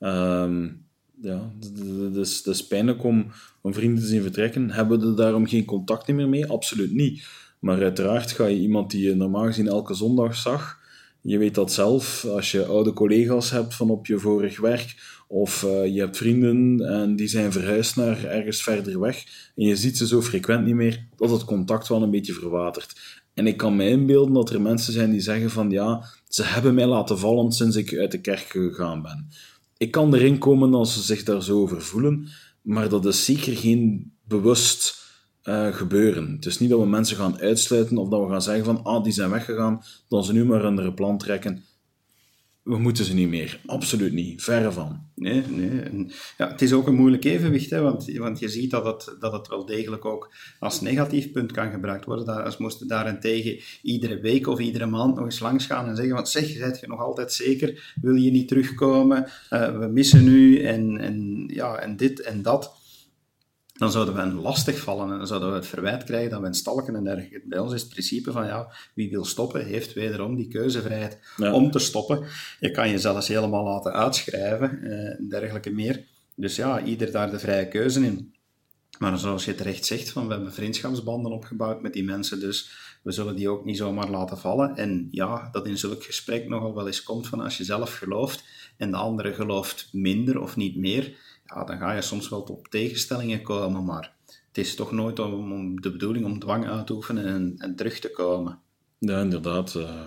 Um, ja, het is, is pijnlijk om, om vrienden te zien vertrekken. Hebben we er daarom geen contact meer mee? Absoluut niet. Maar uiteraard ga je iemand die je normaal gezien elke zondag zag, je weet dat zelf, als je oude collega's hebt van op je vorig werk, of uh, je hebt vrienden en die zijn verhuisd naar ergens verder weg, en je ziet ze zo frequent niet meer, dat het contact wel een beetje verwatert. En ik kan me inbeelden dat er mensen zijn die zeggen van ja, ze hebben mij laten vallen sinds ik uit de kerk gegaan ben. Ik kan erin komen als ze zich daar zo over voelen, maar dat is zeker geen bewust uh, gebeuren. Het is niet dat we mensen gaan uitsluiten of dat we gaan zeggen van ah, die zijn weggegaan, dan ze nu maar een andere plan trekken. We moeten ze niet meer. Absoluut niet. Verre van. Nee, nee. ja, het is ook een moeilijk evenwicht, hè, want, want je ziet dat het, dat het wel degelijk ook als negatief punt kan gebruikt worden. Daar, als moesten daarentegen iedere week of iedere maand nog eens langs gaan en zeggen, want zeg, zijt je nog altijd zeker? Wil je niet terugkomen? Uh, we missen u en, en, ja, en dit en dat dan zouden we hen lastig vallen en dan zouden we het verwijt krijgen dat we een stalken en dergelijke. Bij ons is het principe van, ja, wie wil stoppen, heeft wederom die keuzevrijheid om te stoppen. Je kan je zelfs helemaal laten uitschrijven eh, en dergelijke meer. Dus ja, ieder daar de vrije keuze in. Maar zoals je terecht zegt, van, we hebben vriendschapsbanden opgebouwd met die mensen, dus we zullen die ook niet zomaar laten vallen. En ja, dat in zulk gesprek nogal wel eens komt van als je zelf gelooft en de andere gelooft minder of niet meer, ja, dan ga je soms wel tot tegenstellingen komen, maar het is toch nooit om, de bedoeling om dwang uit te oefenen en, en terug te komen. Ja, inderdaad. Uh...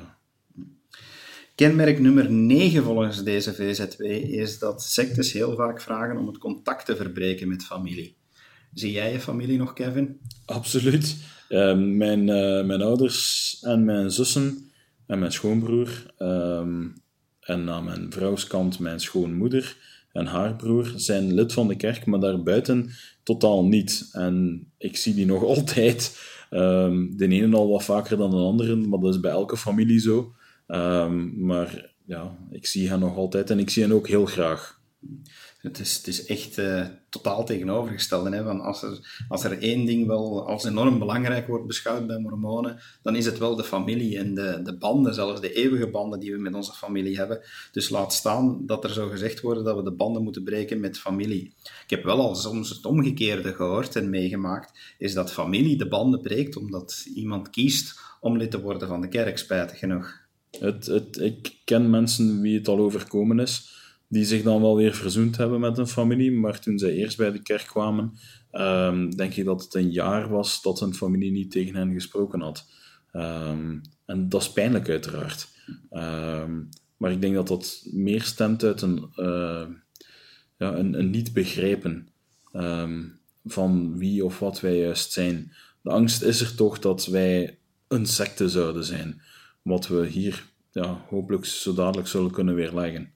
Kenmerk nummer 9 volgens deze VZW is dat sectes heel vaak vragen om het contact te verbreken met familie. Zie jij je familie nog, Kevin? Absoluut. Uh, mijn, uh, mijn ouders en mijn zussen en mijn schoonbroer uh, en aan mijn vrouwskant mijn schoonmoeder en haar broer zijn lid van de kerk, maar daarbuiten totaal niet. En ik zie die nog altijd. Um, de ene al wat vaker dan de andere, maar dat is bij elke familie zo. Um, maar ja, ik zie hen nog altijd en ik zie hen ook heel graag. Het is, het is echt uh, totaal tegenovergesteld. Hè? Als, er, als er één ding wel als enorm belangrijk wordt beschouwd bij mormonen, dan is het wel de familie en de, de banden, zelfs de eeuwige banden die we met onze familie hebben. Dus laat staan dat er zo gezegd wordt dat we de banden moeten breken met familie. Ik heb wel al soms het omgekeerde gehoord en meegemaakt, is dat familie de banden breekt omdat iemand kiest om lid te worden van de kerk, spijtig genoeg. Het, het, ik ken mensen wie het al overkomen is die zich dan wel weer verzoend hebben met hun familie. Maar toen zij eerst bij de kerk kwamen, um, denk ik dat het een jaar was dat hun familie niet tegen hen gesproken had. Um, en dat is pijnlijk, uiteraard. Um, maar ik denk dat dat meer stemt uit een, uh, ja, een, een, niet begrijpen van wie of wat wij juist zijn. De angst is er toch dat wij een secte zouden zijn. Wat we hier ja, hopelijk zo dadelijk zullen kunnen weerleggen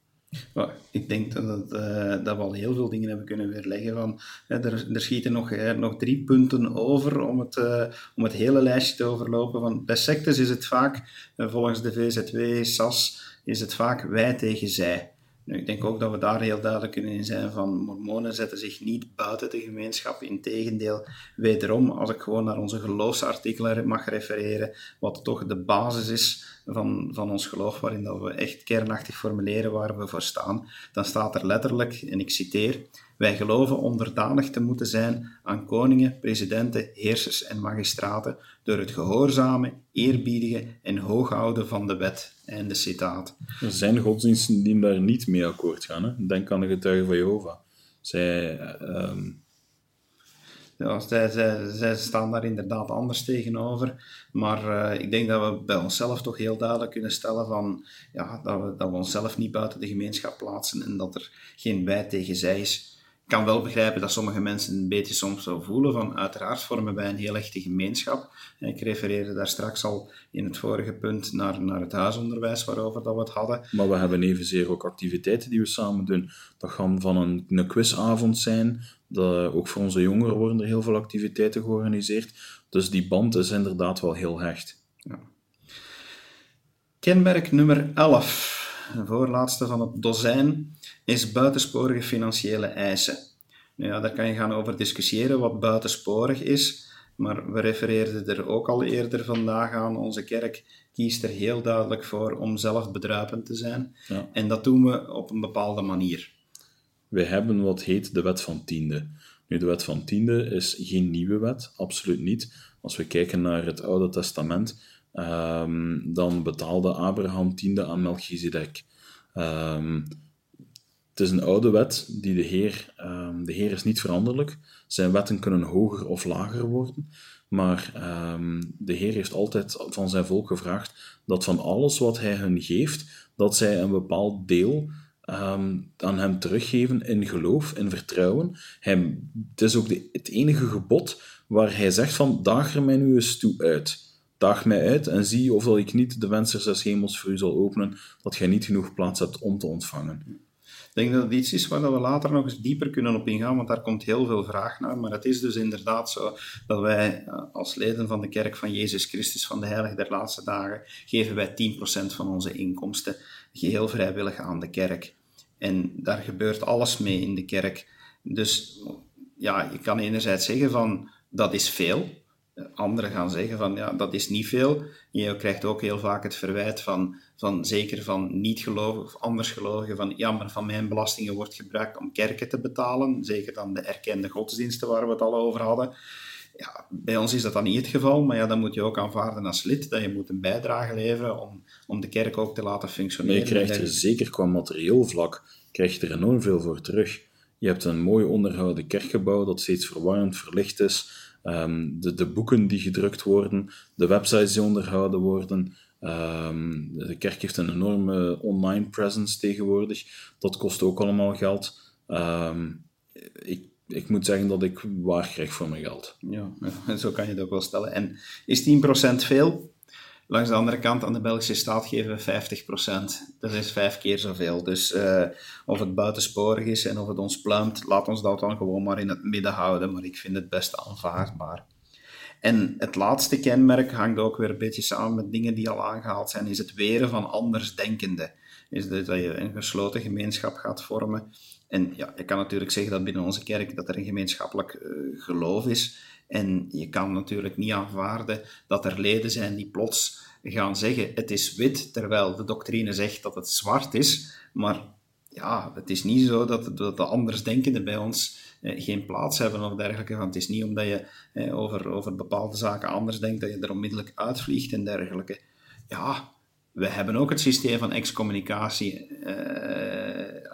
ik denk dat, uh, dat we al heel veel dingen hebben kunnen weerleggen. Van, er, er schieten nog, uh, nog drie punten over om het, uh, om het hele lijstje te overlopen. Van, bij sectes is het vaak, volgens de VZW, SAS, is het vaak wij tegen zij. Ik denk ook dat we daar heel duidelijk in zijn van mormonen zetten zich niet buiten de gemeenschap. Integendeel, wederom, als ik gewoon naar onze geloofsartikelen mag refereren, wat toch de basis is van, van ons geloof, waarin dat we echt kernachtig formuleren waar we voor staan, dan staat er letterlijk, en ik citeer, wij geloven onderdanig te moeten zijn aan koningen, presidenten, heersers en magistraten door het gehoorzamen, eerbiedige en hooghouden van de wet. Einde citaat. Er zijn godsdiensten die daar niet mee akkoord gaan. Hè? Denk aan de getuigen van Jehovah. Zij... Um Ja, zij, zij, zij staan daar inderdaad anders tegenover. Maar uh, ik denk dat we bij onszelf toch heel duidelijk kunnen stellen van, ja, dat, we, dat we onszelf niet buiten de gemeenschap plaatsen en dat er geen wij tegen zij is kan wel begrijpen dat sommige mensen een beetje soms zo voelen van uiteraard vormen wij een heel echte gemeenschap. Ik refereerde daar straks al in het vorige punt naar, naar het huisonderwijs waarover dat we het hadden. Maar we hebben evenzeer ook activiteiten die we samen doen. Dat kan van een, een quizavond zijn, dat, ook voor onze jongeren worden er heel veel activiteiten georganiseerd. Dus die band is inderdaad wel heel hecht. Ja. Kenmerk nummer 11, de voorlaatste van het dozijn is buitensporige financiële eisen. Nou ja, daar kan je gaan over discussiëren wat buitensporig is, maar we refereerden er ook al eerder vandaag aan. Onze kerk kiest er heel duidelijk voor om zelf bedruipend te zijn. Ja. En dat doen we op een bepaalde manier. We hebben wat heet de wet van tiende. Nu, de wet van tiende is geen nieuwe wet, absoluut niet. Als we kijken naar het Oude Testament, um, dan betaalde Abraham tiende aan Melchizedek. Um, het is een oude wet die de Heer, um, de Heer is niet veranderlijk. Zijn wetten kunnen hoger of lager worden. Maar um, de Heer heeft altijd van zijn volk gevraagd dat van alles wat hij hun geeft, dat zij een bepaald deel um, aan hem teruggeven in geloof, in vertrouwen. Het is ook de, het enige gebod waar hij zegt van, daag er mij nu eens toe uit. Daag mij uit en zie of ik niet de wensen des hemels voor u zal openen, dat gij niet genoeg plaats hebt om te ontvangen. Denk dat het iets is waar we later nog eens dieper kunnen op ingaan, want daar komt heel veel vraag naar. Maar het is dus inderdaad zo dat wij eh, als leden van de Kerk van Jezus Christus van de Heilige der Laatste Dagen, geven wij 10% van onze inkomsten geheel vrijwillig aan de kerk. En daar gebeurt alles mee in de kerk. Dus ja, je kan enerzijds zeggen van dat is veel, anderen gaan zeggen van ja, dat is niet veel. Je krijgt ook heel vaak het verwijt van, van zeker van niet-gelovigen of andersgelovigen van ja, maar van mijn belastingen wordt gebruikt om kerken te betalen. Zeker dan de erkende godsdiensten waar we het al over hadden. Ja, bij ons is dat dan niet het geval, maar ja, dan moet je ook aanvaarden als lid dat je moet een bijdrage leveren om, om de kerk ook te laten functioneren. Maar je krijgt er zeker qua materieel vlak krijg je er enorm veel voor terug. Je hebt een mooi onderhouden kerkgebouw dat steeds verwarmd, verlicht is Ehm, de, de, boeken die gedrukt worden, de websites die onderhouden worden. Ehm, de kerk heeft een enorme online presence tegenwoordig. Dat kost ook allemaal geld. Ehm, ik, ik moet zeggen dat ik waar krijg voor mijn geld. Ja, zo kan je ook wel stellen. En is 10% veel? Langs de andere kant, aan de Belgische staat geven we 50%. Dat is vijf keer zoveel. Dus uh, of het buitensporig is en of het ons pluimt, laat ons dat dan gewoon maar in het midden houden. Maar ik vind het best aanvaardbaar. En het laatste kenmerk hangt ook weer een beetje samen met dingen die al aangehaald zijn, is het weren van andersdenkenden. Is dat je een gesloten gemeenschap gaat vormen. En ja, je kan natuurlijk zeggen dat binnen onze kerk dat er een gemeenschappelijk uh, geloof is. En je kan natuurlijk niet aanvaarden dat er leden zijn die plots gaan zeggen het is wit, terwijl de doctrine zegt dat het zwart is. Maar ja, het is niet zo dat, dat de andersdenkenden bij ons eh, geen plaats hebben of dergelijke. Want het is niet omdat je eh, over, over bepaalde zaken anders denkt dat je er onmiddellijk uitvliegt en dergelijke. Ja, we hebben ook het systeem van excommunicatie. Uh,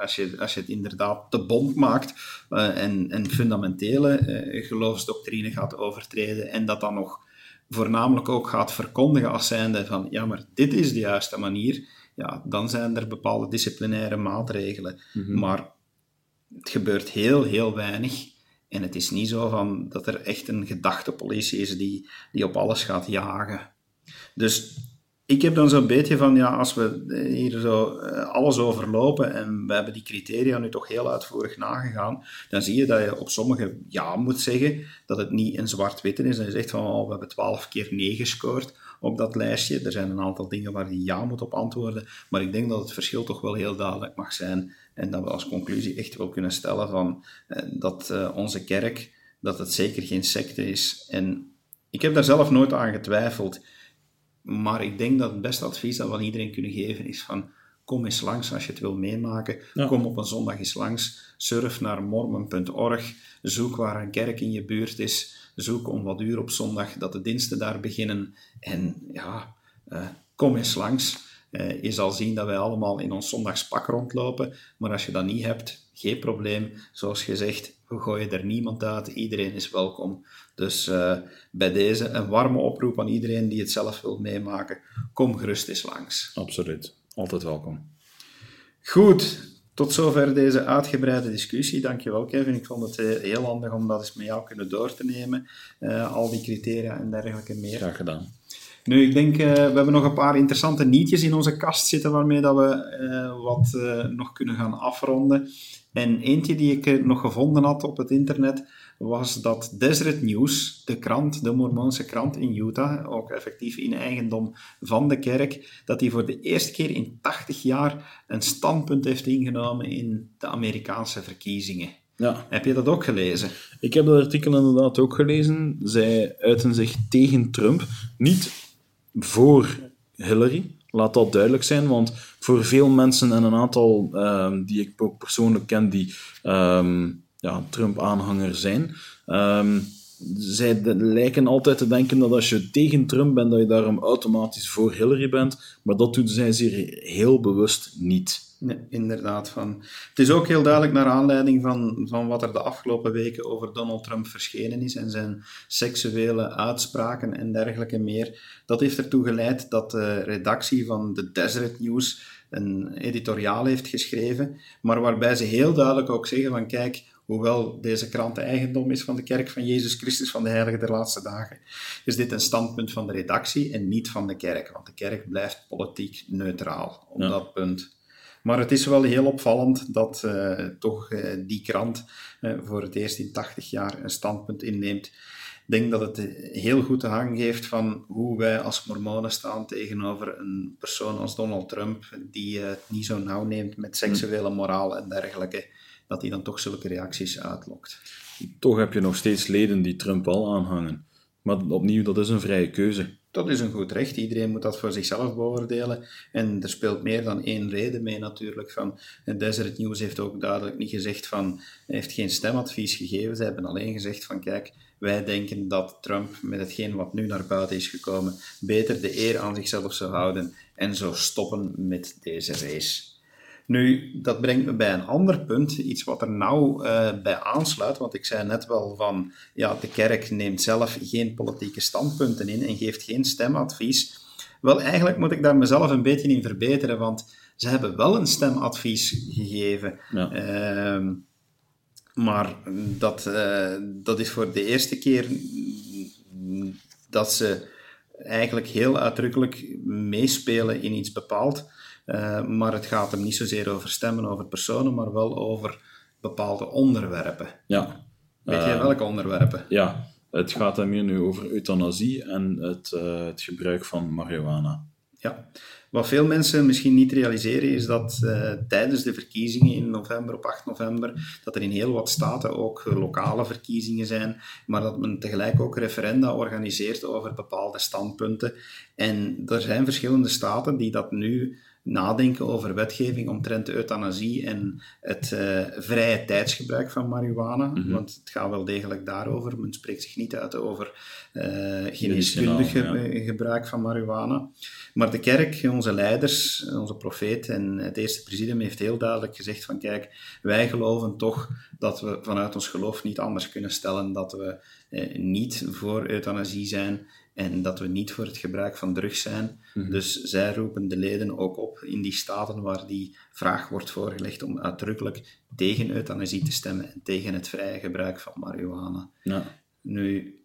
als, je, als je het inderdaad te bond maakt uh, en, en fundamentele uh, geloofsdoctrine gaat overtreden en dat dan nog voornamelijk ook gaat verkondigen als zijnde van ja, maar dit is de juiste manier, ja, dan zijn er bepaalde disciplinaire maatregelen. Mm -hmm. Maar het gebeurt heel, heel weinig. En het is niet zo van dat er echt een gedachtepolitie is die, die op alles gaat jagen. Dus ik heb dan zo'n beetje van, ja, als we hier zo eh, alles overlopen en we hebben die criteria nu toch heel uitvoerig nagegaan, dan zie je dat je op sommige ja moet zeggen, dat het niet een zwart-witte is. Dan je zegt van, oh, we hebben twaalf keer nee gescoord op dat lijstje. Er zijn een aantal dingen waar je ja moet op antwoorden, maar ik denk dat het verschil toch wel heel duidelijk mag zijn en dat we als conclusie echt wel kunnen stellen van, eh, dat uh, onze kerk, dat het zeker geen secte is. En ik heb daar zelf nooit aan getwijfeld. Maar ik denk dat het beste advies dat we aan iedereen kunnen geven is van kom eens langs als je het wil meemaken. Kom op een zondag eens langs. Surf naar mormon.org. Zoek waar een kerk in je buurt is. Zoek om wat uur op zondag dat de diensten daar beginnen. En ja, uh, kom eens langs. je zal zien dat wij allemaal in ons zondagspak rondlopen, maar als je dat niet hebt, geen probleem. Zoals gezegd, we gooien er niemand uit, iedereen is welkom. Dus bij deze een warme oproep aan iedereen die het zelf wil meemaken, kom gerust eens langs. Absoluut, altijd welkom. Goed, tot zover deze uitgebreide discussie. Dankjewel Kevin. Ik vond het heel handig om dat eens met jou kunnen door te nemen. Uh, al die criteria en dergelijke meer. Graag gedaan. Nu, ik denk, uh, we hebben nog een paar interessante nietjes in onze kast zitten waarmee dat we uh, wat nog kunnen gaan afronden. En eentje die ik nog gevonden had op het internet was dat Desert News, de krant, de Mormoonse krant in Utah, ook effectief in eigendom van de kerk, dat die voor de eerste keer in 80 jaar een standpunt heeft ingenomen in de Amerikaanse verkiezingen. Ja. Heb je dat ook gelezen? Ik heb dat artikel inderdaad ook gelezen. Zij uiten zich tegen Trump, niet voor Hillary. Laat dat duidelijk zijn, want voor veel mensen en een aantal um, die ik ook persoonlijk ken, die um, ja, Trump-aanhanger zijn. Um, zij lijken altijd te denken dat als je tegen Trump bent, dat je daarom automatisch voor Hillary bent. Maar dat doen zij zeer heel bewust niet. Nee, inderdaad. Van. Het is ook heel duidelijk naar aanleiding van, van wat er de afgelopen weken over Donald Trump verschenen is en zijn seksuele uitspraken en dergelijke meer. Dat heeft ertoe geleid dat de redactie van de Desert News een editoriaal heeft geschreven, maar waarbij ze heel duidelijk ook zeggen van kijk, hoewel deze krant eigendom is van de kerk van Jezus Christus van de Heilige der Laatste Dagen, is dit een standpunt van de redactie en niet van de kerk, want de kerk blijft politiek neutraal op dat punt. Maar het is wel heel opvallend dat uh, toch uh, die krant uh, voor het eerst in 80 jaar een standpunt inneemt. Ik denk dat het heel goed te hang geeft van hoe wij als mormonen staan tegenover een persoon als Donald Trump, die het niet zo nauw neemt met seksuele moraal en dergelijke dat hij dan toch zulke reacties uitlokt. Toch heb je nog steeds leden die Trump al aanhangen. Maar opnieuw, dat is een vrije keuze. Dat is een goed recht. Iedereen moet dat voor zichzelf beoordelen. En er speelt meer dan één reden mee natuurlijk. Van, Desert News heeft ook duidelijk niet gezegd van, heeft geen stemadvies gegeven. Ze hebben alleen gezegd van, kijk, wij denken dat Trump met hetgeen wat nu naar buiten is gekomen, beter de eer aan zichzelf zou houden en zou stoppen met deze race. Nu, dat brengt me bij een ander punt, iets wat er nou uh, bij aansluit, want ik zei net wel van, ja, de kerk neemt zelf geen politieke standpunten in en geeft geen stemadvies. Wel, eigenlijk moet ik daar mezelf een beetje in verbeteren, want ze hebben wel een stemadvies gegeven. Ja. Uh, maar dat, uh, dat is voor de eerste keer dat ze eigenlijk heel uitdrukkelijk meespelen in iets bepaald. Uh, maar het gaat hem niet zozeer over stemmen over personen, maar wel over bepaalde onderwerpen. Ja. Weet je welke onderwerpen? Ja, het gaat hem hier nu over euthanasie en het, uh, het gebruik van marihuana. Ja, wat veel mensen misschien niet realiseren is dat uh, tijdens de verkiezingen in november, op 8 november, dat er in heel wat staten ook lokale verkiezingen zijn, maar dat men tegelijk ook referenda organiseert over bepaalde standpunten. En er zijn verschillende staten die dat nu nadenken over wetgeving omtrent de euthanasie en het uh, vrije tijdsgebruik van marihuana. Mhm. Want het gaat wel degelijk daarover. Men spreekt zich niet uit over uh, geneeskundig gebruik van marihuana. Maar de kerk, onze leiders, onze profeet en het eerste presidium heeft heel duidelijk gezegd van kijk, wij geloven toch dat we vanuit ons geloof niet anders kunnen stellen dat we eh, niet voor euthanasie zijn en dat we niet voor het gebruik van drugs zijn. Mhm. Dus zij roepen de leden ook op in die staten waar die vraag wordt voorgelegd om uitdrukkelijk tegen euthanasie te stemmen en tegen het vrije gebruik van marihuana. Ja. Nu,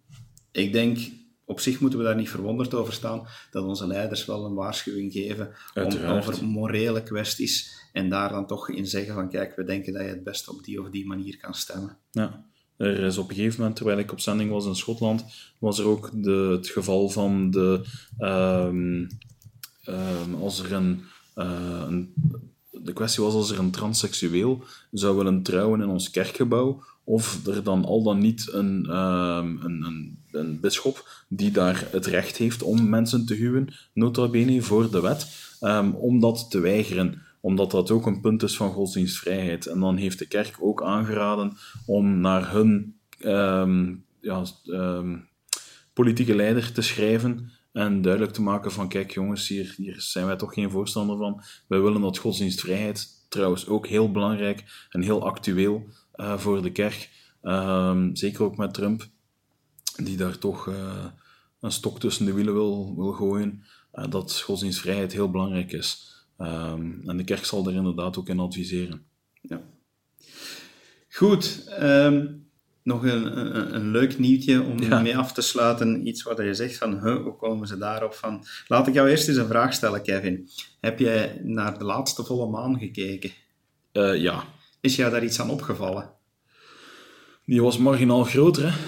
ik denk, op zich moeten we daar niet verwonderd over staan dat onze leiders wel een waarschuwing geven om, over morele kwesties en daar dan toch in zeggen van kijk, we denken dat je het best op die of die manier kan stemmen. Ja. Er is op een gegeven moment, terwijl ik op zending was in Schotland, was er ook de, het geval van de. Um, um, als er een, uh, een, De kwestie was als er een transseksueel zou willen trouwen in ons kerkgebouw, of er dan al dan niet een, um, een, een, een bisschop die daar het recht heeft om mensen te huwen, nota bene voor de wet, om dat te weigeren omdat dat ook een punt is van godsdienstvrijheid. En dan heeft de kerk ook aangeraden om naar hun um, ja, um, politieke leider te schrijven En duidelijk te maken van, kijk jongens, hier, hier zijn wij toch geen voorstander van. Wij willen dat godsdienstvrijheid, trouwens ook heel belangrijk en heel actueel uh, voor de kerk. Uh, zeker ook met Trump, die daar toch uh, een stok tussen de wielen wil, wil gooien. Uh, dat godsdienstvrijheid heel belangrijk is. Um, en de kerk zal daar inderdaad ook in adviseren. Ja. Goed. Um, nog een, een, een, leuk nieuwtje om ja. mee af te sluiten. Iets wat je zegt van, huh, hoe komen ze daarop van... Laat ik jou eerst eens een vraag stellen, Kevin. Heb jij naar de laatste volle maan gekeken? Uh, ja. Is jou daar iets aan opgevallen? Die was marginaal groter, hè?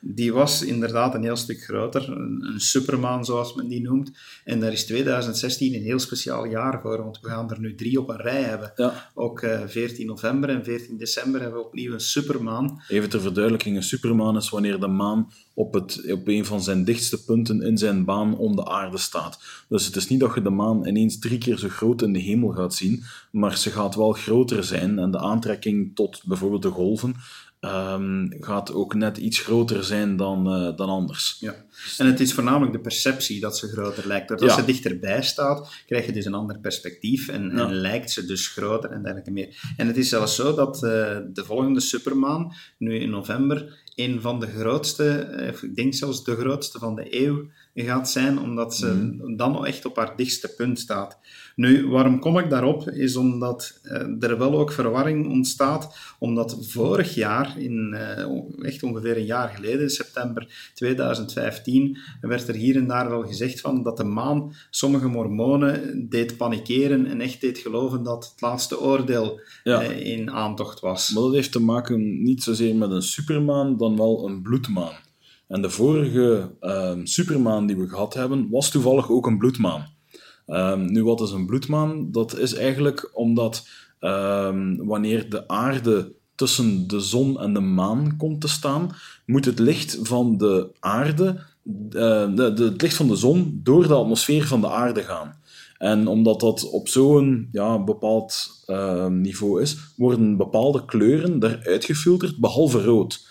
Die was inderdaad een heel stuk groter, een, een, supermaan zoals men die noemt. En daar is 2016 een heel speciaal jaar voor, want we gaan er nu drie op een rij hebben. Ja. Ook uh, 14 november en 14 december hebben we opnieuw een supermaan. Even ter verduidelijking, een supermaan is wanneer de maan op, het, op een van zijn dichtste punten in zijn baan om de aarde staat. Dus het is niet dat je de maan ineens drie keer zo groot in de hemel gaat zien, maar ze gaat wel groter zijn en de aantrekking tot bijvoorbeeld de golven um, gaat ook net iets groter zijn dan, uh, dan anders. Ja. En het is voornamelijk de perceptie dat ze groter lijkt. Doordat ja. ze dichterbij staat, krijg je dus een ander perspectief en, ja. en, lijkt ze dus groter en dergelijke meer. En het is zelfs zo dat uh, de volgende supermaan, nu in november, een van de grootste, uh, ik denk zelfs de grootste van de eeuw gaat zijn, omdat ze mm. dan echt op haar dichtste punt staat. Nu, waarom kom ik daarop? Is omdat uh, er wel ook verwarring ontstaat, omdat vorig jaar, in, uh, echt ongeveer een jaar geleden, in september 2015, werd er hier en daar wel gezegd van dat de maan sommige mormonen deed panikeren en echt deed geloven dat het laatste oordeel ja. uh, in aantocht was. Maar dat heeft te maken niet zozeer met een supermaan, dan wel een bloedmaan. En de vorige ehm, supermaan die we gehad hebben, was toevallig ook een bloedmaan. Um, nu, wat is een bloedmaan? Dat is eigenlijk omdat um, wanneer de aarde tussen de zon en de maan komt te staan, moet het licht van de aarde, uh, de, het licht van de zon, door de atmosfeer van de aarde gaan. En omdat dat op zo'n ja, bepaald uh, niveau is, worden bepaalde kleuren eruit gefilterd, behalve rood.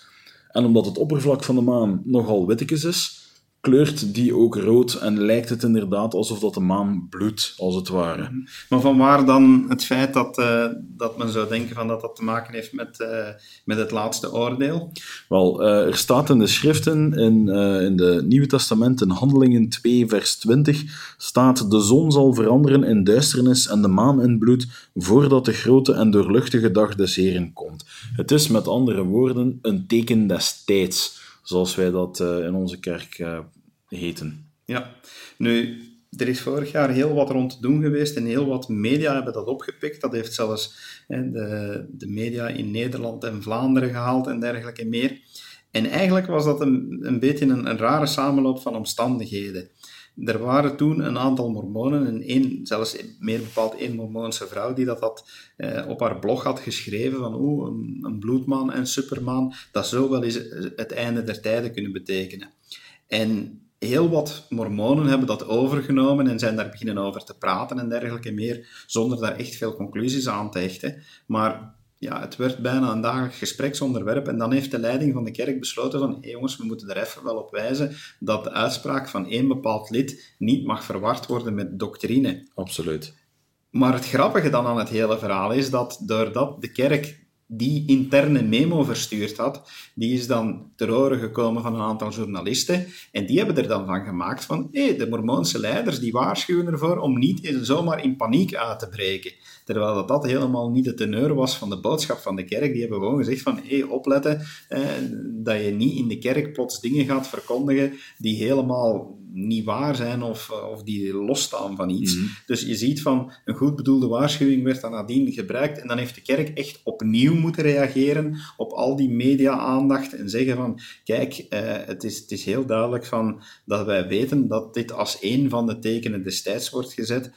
En omdat het oppervlak van de maan nogal wittekes is, kleurt die ook rood en lijkt het inderdaad alsof dat de maan bloedt, als het ware. Maar van waar dan het feit dat, uh, dat men zou denken van dat dat te maken heeft met, uh, met het laatste oordeel? Wel, uh, er staat in de schriften, in, in de Nieuwe Testament, in Handelingen 2, vers 20, staat de zon zal veranderen in duisternis en de maan in bloed, voordat de grote en doorluchtige dag des Heren komt. Het is met andere woorden een teken des tijds zoals wij dat uh, in onze kerk uh, heten. Ja, nu, er is vorig jaar heel wat rond te doen geweest en heel wat media hebben dat opgepikt. Dat heeft zelfs hè, de, de media in Nederland en Vlaanderen gehaald en dergelijke meer. En eigenlijk was dat een, een beetje een, een rare samenloop van omstandigheden. Er waren toen een aantal mormonen, en één, zelfs meer bepaald één mormoonse vrouw, die dat had, eh, op haar blog had geschreven van oeh, een, een bloedman en supermaan, dat zou wel eens het einde der tijden kunnen betekenen. En heel wat mormonen hebben dat overgenomen en zijn daar beginnen over te praten en dergelijke meer, zonder daar echt veel conclusies aan te hechten. Maar ja, het werd bijna een dagelijks gespreksonderwerp. En dan heeft de leiding van de kerk besloten van, hé jongens, we moeten er even wel op wijzen dat de uitspraak van één bepaald lid niet mag verward worden met doctrine. Absoluut. Maar het grappige dan aan het hele verhaal is dat doordat de kerk die interne memo verstuurd had, die is dan ter oren gekomen van een aantal journalisten en die hebben er dan van gemaakt van hé, de mormoonse leiders die waarschuwen ervoor om niet zomaar in paniek uit te breken. Terwijl dat, dat helemaal niet de teneur was van de boodschap van de kerk. Die hebben gewoon gezegd van hé, opletten eh, dat je niet in de kerk plots dingen gaat verkondigen die helemaal niet waar zijn of, eh, of die losstaan van iets. Mm -hmm. Dus je ziet van een goed bedoelde waarschuwing werd dan nadien gebruikt en dan heeft de kerk echt opnieuw moeten reageren op al die media-aandacht en zeggen van kijk, uh, het, is, het is heel duidelijk van dat wij weten dat dit als een van de tekenen destijds wordt gezet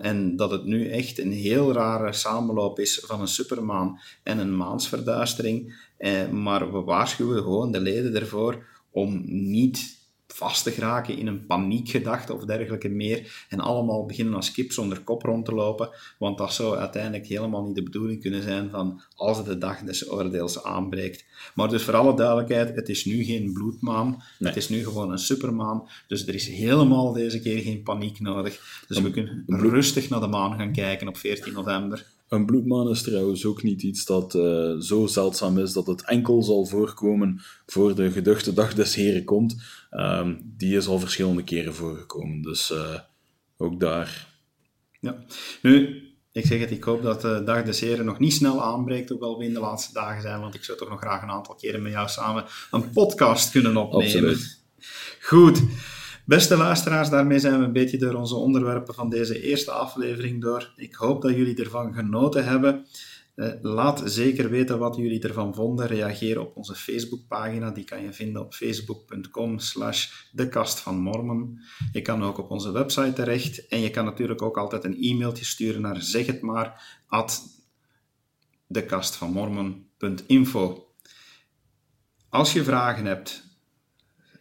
en dat het nu echt een heel rare samenloop is van een supermaan en een maansverduistering. Eh, maar we waarschuwen gewoon de leden ervoor om niet vast te geraken in een paniekgedachte of dergelijke meer en allemaal beginnen als kip zonder kop rond te lopen, want dat zou uiteindelijk helemaal niet de bedoeling kunnen zijn van als de dag des oordeels aanbreekt. Maar dus voor alle duidelijkheid, het is nu geen bloedmaan, het is nu gewoon een supermaan, dus er is helemaal deze keer geen paniek nodig. Dus we kunnen rustig naar de maan gaan kijken op 14 november. Een bloedmaan is trouwens ook niet iets dat uh, zo zeldzaam is dat het enkel zal voorkomen voor de geduchte dag des heren komt. Um, die is al verschillende keren voorgekomen, dus uh, ook daar. Ja, nu, ik zeg het, ik hoop dat de dag des heren nog niet snel aanbreekt, hoewel we in de laatste dagen zijn, want ik zou toch nog graag een aantal keren met jou samen een podcast kunnen opnemen. Absoluut. Goed. Beste luisteraars, daarmee zijn we een beetje door onze onderwerpen van deze eerste aflevering door. Ik hoop dat jullie ervan genoten hebben. Uh, laat zeker weten wat jullie ervan vonden. Reageer op onze Facebookpagina. Die kan je vinden op facebook.com slash de kast van. Je kan ook op onze website terecht. En je kan natuurlijk ook altijd een e-mailtje sturen naar zeg het maar at dekastvanmormon.info. Als je vragen hebt,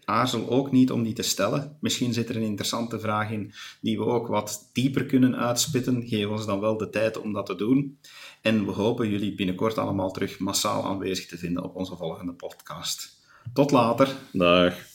aarzel ook niet om die te stellen. Misschien zit er een interessante vraag in die we ook wat dieper kunnen uitspitten. Geef ons dan wel de tijd om dat te doen. En we hopen jullie binnenkort allemaal terug massaal aanwezig te vinden op onze volgende podcast. Tot later. Dag.